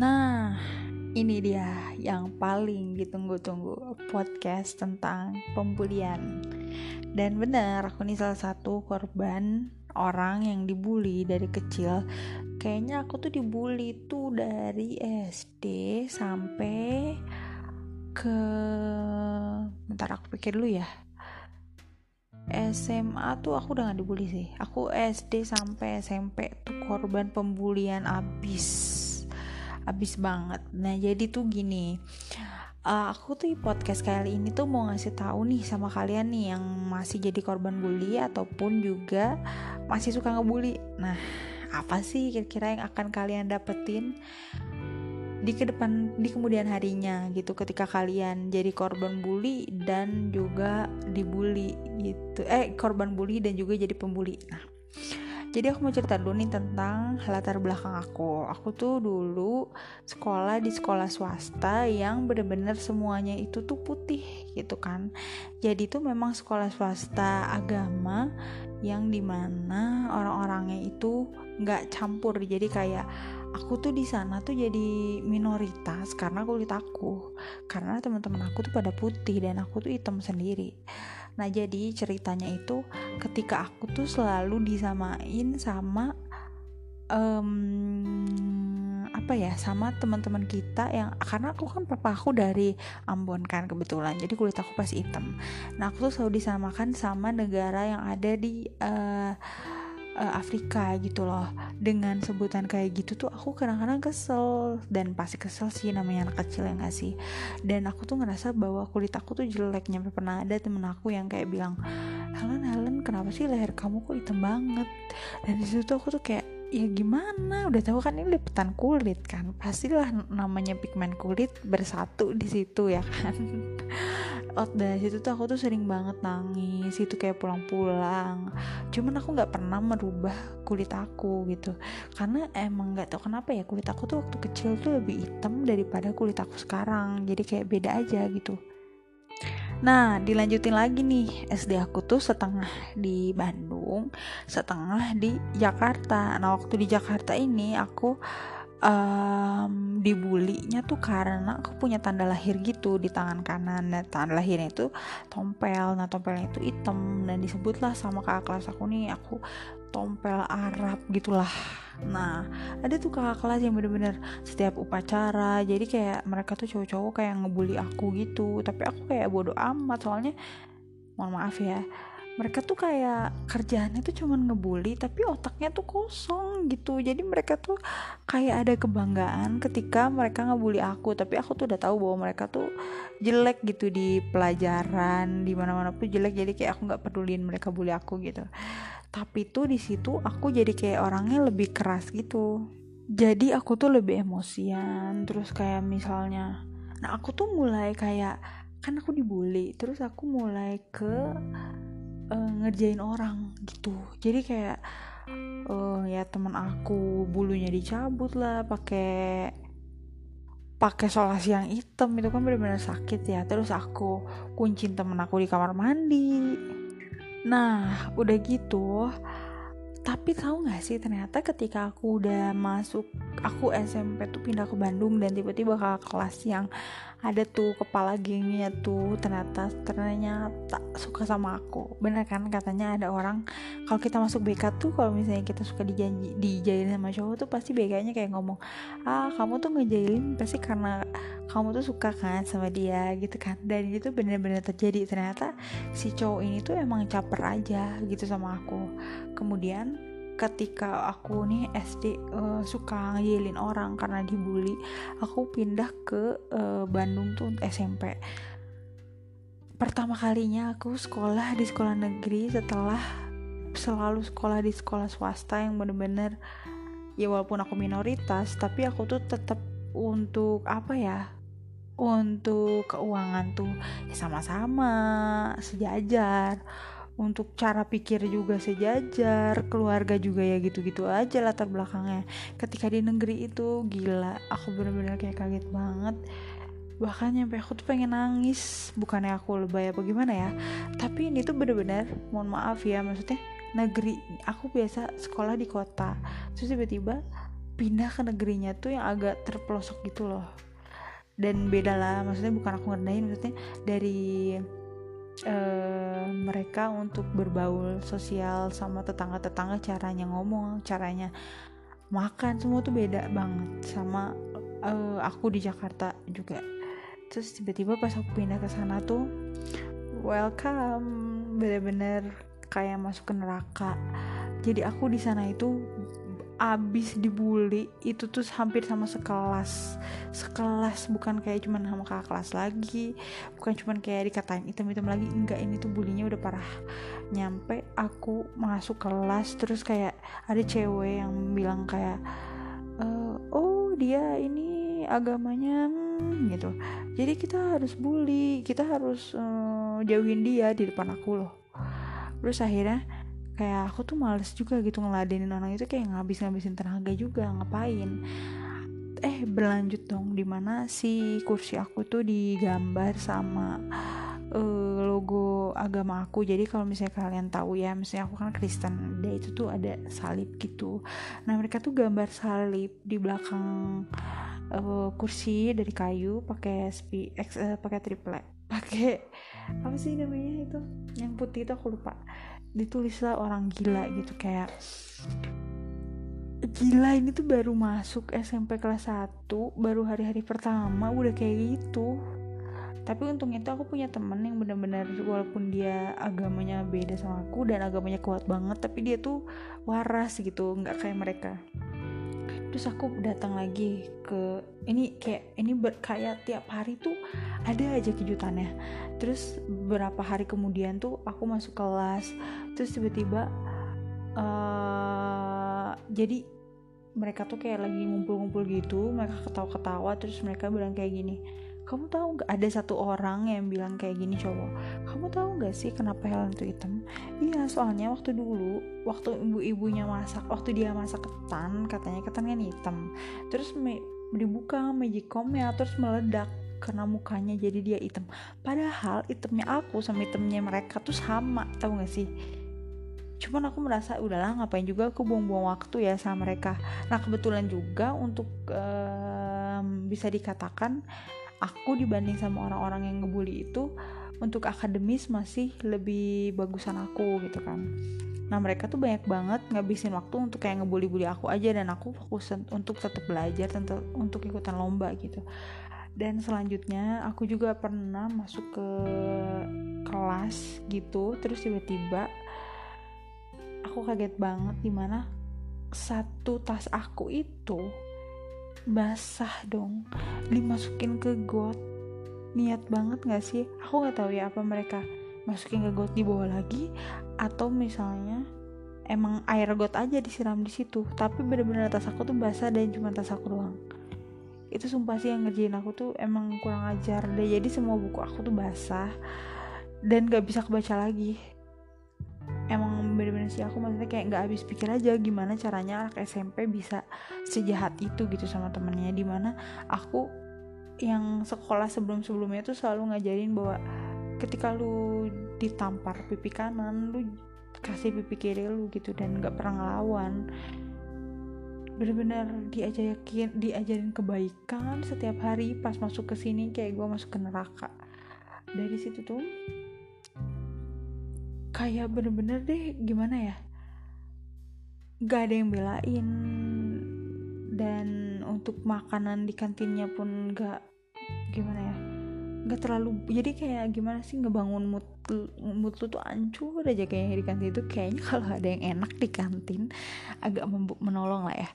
Nah, ini dia yang paling ditunggu-tunggu podcast tentang pembulian. Dan benar, aku ini salah satu korban orang yang dibully dari kecil. Kayaknya aku tuh dibully tuh dari SD sampai ke bentar aku pikir dulu ya. SMA tuh aku udah gak dibully sih. Aku SD sampai SMP tuh korban pembulian abis abis banget. Nah jadi tuh gini uh, aku tuh podcast kali ini tuh mau ngasih tahu nih sama kalian nih yang masih jadi korban bully ataupun juga masih suka ngebully. Nah apa sih kira-kira yang akan kalian dapetin di ke depan di kemudian harinya gitu ketika kalian jadi korban bully dan juga dibully gitu. Eh korban bully dan juga jadi pembuli. Nah jadi aku mau cerita dulu nih tentang latar belakang aku. Aku tuh dulu sekolah di sekolah swasta yang bener-bener semuanya itu tuh putih gitu kan. Jadi tuh memang sekolah swasta agama yang di mana orang-orangnya itu nggak campur. Jadi kayak aku tuh di sana tuh jadi minoritas karena kulit aku karena teman-teman aku tuh pada putih dan aku tuh hitam sendiri Nah jadi ceritanya itu ketika aku tuh selalu disamain sama um, apa ya sama teman-teman kita yang karena aku kan papa aku dari Ambon kan kebetulan jadi kulit aku pasti hitam. Nah aku tuh selalu disamakan sama negara yang ada di uh, uh, Afrika gitu loh. Dengan sebutan kayak gitu tuh aku kadang-kadang kesel. Dan pasti kesel sih namanya anak kecil yang gak sih? Dan aku tuh ngerasa bahwa kulit aku tuh jelek. Nyampe pernah ada temen aku yang kayak bilang Helen Helen kenapa sih leher kamu kok hitam banget? Dan di situ aku tuh kayak ya gimana? Udah tahu kan ini liputan kulit kan? Pastilah namanya pigmen kulit bersatu di situ ya kan oh dari situ tuh aku tuh sering banget nangis itu kayak pulang-pulang. Cuman aku nggak pernah merubah kulit aku gitu. Karena emang nggak tahu kenapa ya kulit aku tuh waktu kecil tuh lebih hitam daripada kulit aku sekarang. Jadi kayak beda aja gitu. Nah, dilanjutin lagi nih, SD aku tuh setengah di Bandung, setengah di Jakarta. Nah, waktu di Jakarta ini aku um, dibulinya tuh karena aku punya tanda lahir gitu di tangan kanan. Nah, tanda lahirnya itu tompel. Nah, tompelnya itu hitam dan disebutlah sama kakak kelas aku nih, aku tompel Arab gitulah nah ada tuh kakak kelas yang bener-bener setiap upacara jadi kayak mereka tuh cowok-cowok kayak ngebully aku gitu tapi aku kayak bodoh amat soalnya mohon maaf ya mereka tuh kayak kerjaannya tuh cuman ngebully tapi otaknya tuh kosong gitu. Jadi mereka tuh kayak ada kebanggaan ketika mereka ngebully aku. Tapi aku tuh udah tahu bahwa mereka tuh jelek gitu di pelajaran di mana mana pun jelek. Jadi kayak aku nggak peduliin mereka bully aku gitu. Tapi tuh di situ aku jadi kayak orangnya lebih keras gitu. Jadi aku tuh lebih emosian. Terus kayak misalnya nah aku tuh mulai kayak kan aku dibully. Terus aku mulai ke uh, ngerjain orang gitu. Jadi kayak uh, ya teman aku bulunya dicabut lah pakai pakai solasi yang hitam. Itu kan benar-benar sakit ya. Terus aku kuncin temen aku di kamar mandi. Nah, udah gitu, tapi tahu nggak sih ternyata ketika aku udah masuk, aku SMP tuh pindah ke Bandung dan tiba-tiba ke kelas yang ada tuh kepala gengnya tuh ternyata ternyata suka sama aku. Bener kan katanya ada orang kalau kita masuk BK tuh kalau misalnya kita suka dijanji dijailin sama cowok tuh pasti BK-nya kayak ngomong ah kamu tuh ngejailin pasti karena kamu tuh suka kan sama dia gitu kan. Dan itu bener-bener terjadi. Ternyata si cowok ini tuh emang caper aja gitu sama aku. Kemudian ketika aku nih SD uh, eh, suka ngeyelin orang karena dibully aku pindah ke uh, Bandung tuh untuk SMP pertama kalinya aku sekolah di sekolah negeri setelah selalu sekolah di sekolah swasta yang bener-bener ya walaupun aku minoritas tapi aku tuh tetap untuk apa ya untuk keuangan tuh ya sama-sama sejajar. Untuk cara pikir juga sejajar keluarga juga ya gitu-gitu aja latar belakangnya. Ketika di negeri itu gila aku bener-bener kayak kaget banget. Bahkan nyampe aku tuh pengen nangis bukannya aku lebay apa gimana ya tapi ini tuh bener-bener mohon maaf ya maksudnya negeri aku biasa sekolah di kota terus tiba-tiba pindah ke negerinya tuh yang agak terpelosok gitu loh dan beda lah maksudnya bukan aku ngerdain maksudnya dari uh, mereka untuk berbaul sosial sama tetangga-tetangga caranya ngomong caranya makan semua tuh beda banget. Sama uh, aku di Jakarta juga. Terus tiba-tiba pas aku pindah ke sana tuh welcome bener-bener kayak masuk ke neraka. Jadi aku di sana itu abis dibully itu tuh hampir sama sekelas. Sekelas bukan kayak cuman sama kakak kelas lagi. Bukan cuman kayak dikatain item-item lagi. Enggak ini tuh bulinya udah parah. Nyampe aku masuk kelas terus kayak ada cewek yang bilang kayak e, oh dia ini agamanya hmm, gitu. Jadi kita harus bully kita harus uh, jauhin dia di depan aku loh. Terus akhirnya kayak aku tuh males juga gitu ngeladenin orang itu kayak ngabis-ngabisin tenaga juga ngapain? Eh berlanjut dong di mana si kursi aku tuh digambar sama uh, logo agama aku. Jadi kalau misalnya kalian tahu ya misalnya aku kan Kristen dia itu tuh ada salib gitu. Nah mereka tuh gambar salib di belakang uh, kursi dari kayu pakai spi uh, pakai triple pakai apa sih namanya itu? Yang putih itu aku lupa ditulislah orang gila gitu kayak gila ini tuh baru masuk SMP kelas 1 baru hari-hari pertama udah kayak gitu. Tapi untungnya itu aku punya temen yang bener-bener walaupun dia agamanya beda sama aku dan agamanya kuat banget tapi dia tuh waras gitu nggak kayak mereka terus aku datang lagi ke ini kayak ini ber, kayak tiap hari tuh ada aja kejutannya. Terus beberapa hari kemudian tuh aku masuk kelas terus tiba-tiba uh, jadi mereka tuh kayak lagi ngumpul-ngumpul gitu mereka ketawa-ketawa terus mereka bilang kayak gini kamu tahu nggak ada satu orang yang bilang kayak gini cowok? Kamu tahu nggak sih kenapa Helen tuh hitam? Iya soalnya waktu dulu waktu ibu-ibunya masak waktu dia masak ketan katanya ketan kan hitam. Terus me, dibuka magicomnya terus meledak karena mukanya jadi dia hitam. Padahal hitamnya aku sama hitamnya mereka tuh sama tahu nggak sih? Cuman aku merasa udahlah ngapain juga aku buang-buang waktu ya sama mereka? Nah kebetulan juga untuk um, bisa dikatakan aku dibanding sama orang-orang yang ngebully itu untuk akademis masih lebih bagusan aku gitu kan. Nah mereka tuh banyak banget ngabisin waktu untuk kayak ngebully-bully aku aja dan aku fokus untuk tetap belajar tentu untuk ikutan lomba gitu. Dan selanjutnya aku juga pernah masuk ke kelas gitu terus tiba-tiba aku kaget banget di mana satu tas aku itu basah dong. Dimasukin ke got. Niat banget gak sih? Aku nggak tahu ya apa mereka masukin ke got di bawah lagi atau misalnya emang air got aja disiram di situ tapi bener-bener tas aku tuh basah dan cuma tas aku doang. Itu sumpah sih yang ngerjain aku tuh emang kurang ajar deh. Jadi semua buku aku tuh basah dan gak bisa kebaca lagi bener-bener sih aku maksudnya kayak nggak habis pikir aja gimana caranya anak SMP bisa sejahat itu gitu sama temennya. Di mana aku yang sekolah sebelum-sebelumnya tuh selalu ngajarin bahwa ketika lu ditampar pipi kanan lu kasih pipi kiri lu gitu dan nggak pernah ngelawan. Bener-bener diajarin diajarin kebaikan setiap hari pas masuk ke sini kayak gue masuk ke neraka. Dari situ tuh kayak bener-bener deh gimana ya? Gak ada yang belain. Dan untuk makanan di kantinnya pun gak gimana ya? Gak terlalu jadi kayak gimana sih ngebangun mood mood lu tuh ancur aja kayaknya di kantin itu. Kayaknya kalau ada yang enak di kantin agak menolong lah ya.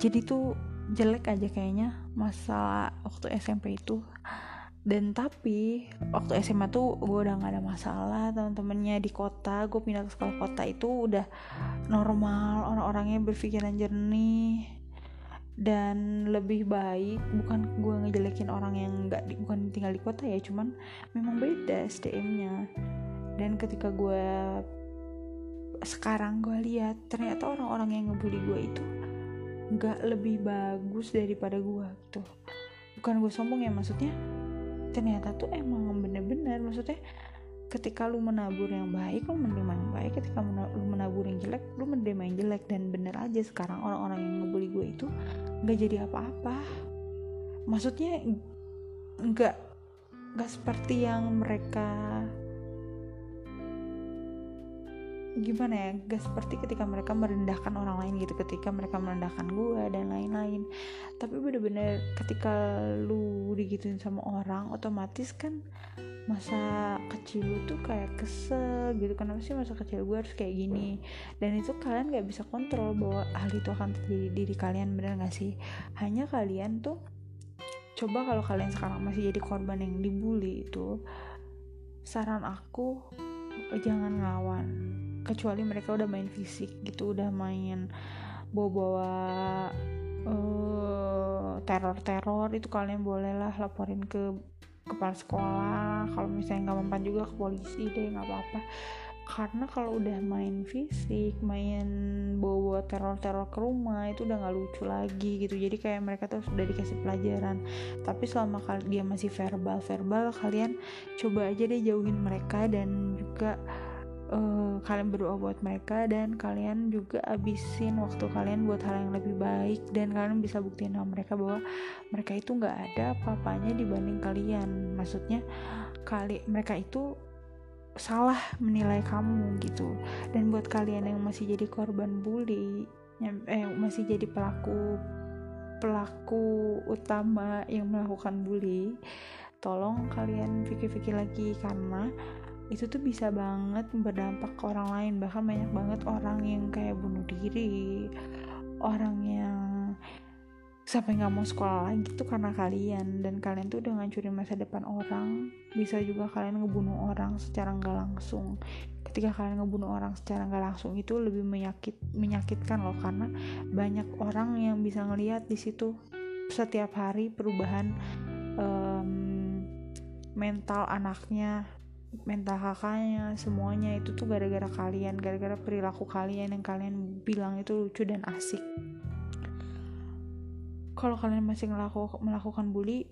Jadi tuh jelek aja kayaknya masa waktu SMP itu dan tapi waktu SMA tuh gue udah gak ada masalah teman-temannya di kota gue pindah ke sekolah kota itu udah normal orang-orangnya berpikiran jernih. Dan lebih baik bukan gue ngejelekin orang yang nggak bukan tinggal di kota ya cuman memang beda SDM-nya dan ketika gue sekarang gue lihat ternyata orang-orang yang ngebully gue itu nggak lebih bagus daripada gue gitu. Bukan gue sombong ya maksudnya ternyata tuh emang bener-bener maksudnya ketika lu menabur yang baik lu menerima yang baik ketika lu menabur yang jelek lu menerima yang jelek. Dan bener aja sekarang orang-orang yang ngebully gue itu nggak jadi apa-apa. Maksudnya nggak nggak seperti yang mereka gimana ya gak seperti ketika mereka merendahkan orang lain gitu ketika mereka merendahkan gue dan lain-lain. Tapi bener-bener ketika lu digituin sama orang otomatis kan masa kecil lu tuh kayak kesel gitu. Kenapa sih masa kecil gue harus kayak gini? Dan itu kalian gak bisa kontrol bahwa hal itu akan terjadi di diri kalian bener gak sih? Hanya kalian tuh coba kalau kalian sekarang masih jadi korban yang dibully itu saran aku jangan ngelawan kecuali mereka udah main fisik gitu udah main bawa-bawa uh, teror-teror itu kalian bolehlah laporin ke kepala sekolah. Kalau misalnya nggak mempan juga ke polisi deh nggak apa-apa. Karena kalau udah main fisik main bawa-bawa teror-teror ke rumah itu udah nggak lucu lagi gitu. Jadi kayak mereka tuh sudah dikasih pelajaran. Tapi selama dia masih verbal verbal kalian coba aja deh jauhin mereka dan juga uh, kalian berdoa buat mereka dan kalian juga abisin waktu kalian buat hal yang lebih baik dan kalian bisa buktiin sama mereka bahwa mereka itu nggak ada apa-apanya dibanding kalian. Maksudnya kali mereka itu salah menilai kamu gitu. Dan buat kalian yang masih jadi korban bully yang eh masih jadi pelaku pelaku utama yang melakukan bully tolong kalian pikir-pikir lagi karena itu tuh bisa banget berdampak ke orang lain. Bahkan banyak banget orang yang kayak bunuh diri. Orang yang sampai nggak mau sekolah lagi tuh karena kalian. Dan kalian tuh udah ngancurin masa depan orang. Bisa juga kalian ngebunuh orang secara nggak langsung. Ketika kalian ngebunuh orang secara nggak langsung itu lebih menyakit menyakitkan loh. Karena banyak orang yang bisa ngelihat di situ setiap hari perubahan um, mental anaknya mental kakaknya semuanya itu tuh gara-gara kalian gara-gara perilaku kalian yang kalian bilang itu lucu dan asik. Kalau kalian masih ngelaku, melakukan bully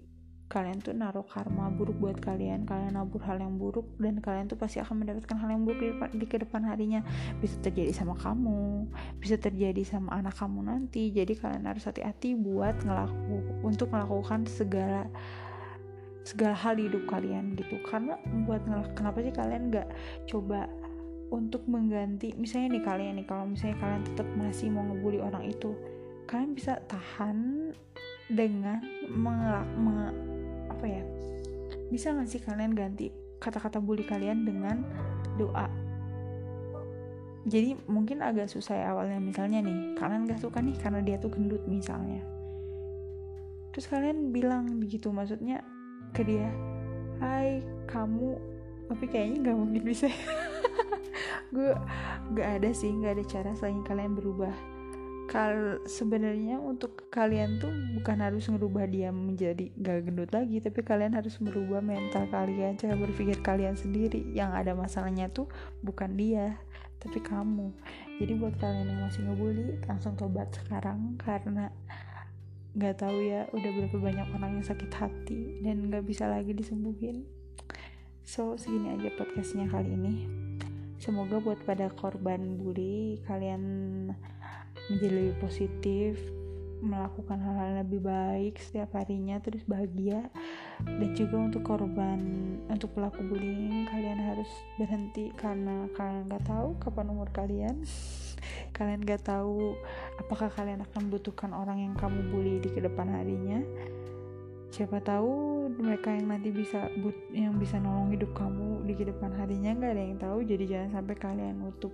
kalian tuh naruh karma buruk buat kalian. Kalian nabur hal yang buruk dan kalian tuh pasti akan mendapatkan hal yang buruk di, depan, di ke depan harinya. Bisa terjadi sama kamu bisa terjadi sama anak kamu nanti. Jadi kalian harus hati-hati buat ngelaku untuk melakukan segala segala hal di hidup kalian gitu. Karena buat kenapa sih kalian nggak coba untuk mengganti misalnya nih kalian nih kalau misalnya kalian tetap masih mau ngebully orang itu kalian bisa tahan dengan mengelak menge, apa ya bisa nggak sih kalian ganti kata-kata bully kalian dengan doa? Jadi mungkin agak susah ya awalnya misalnya nih kalian gak suka nih karena dia tuh gendut misalnya. Terus kalian bilang begitu maksudnya ke dia hai kamu. Tapi kayaknya nggak mungkin bisa. Gue nggak ada sih nggak ada cara selain kalian berubah. Kal sebenarnya untuk kalian tuh bukan harus merubah dia menjadi gak gendut lagi tapi kalian harus merubah mental kalian cara berpikir kalian sendiri. Yang ada masalahnya tuh bukan dia tapi kamu. Jadi buat kalian yang masih ngebully langsung tobat sekarang karena nggak tahu ya udah berapa banyak orang yang sakit hati dan nggak bisa lagi disembuhin. So segini aja podcastnya kali ini. Semoga buat pada korban bully kalian menjadi lebih positif melakukan hal-hal lebih baik setiap harinya terus bahagia. Dan juga untuk korban untuk pelaku bullying kalian harus berhenti karena kalian nggak tahu kapan umur kalian kalian gak tahu apakah kalian akan membutuhkan orang yang kamu bully di ke depan harinya? Siapa tahu mereka yang nanti bisa but yang bisa nolong hidup kamu di ke depan harinya nggak ada yang tahu. Jadi jangan sampai kalian nutup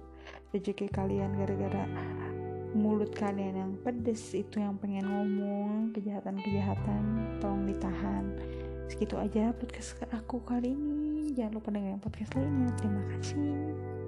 rezeki kalian gara-gara mulut kalian yang pedes. Itu yang pengen ngomong kejahatan-kejahatan tolong ditahan. Segitu aja podcast aku kali ini. Jangan lupa dengerin podcast lainnya. Terima kasih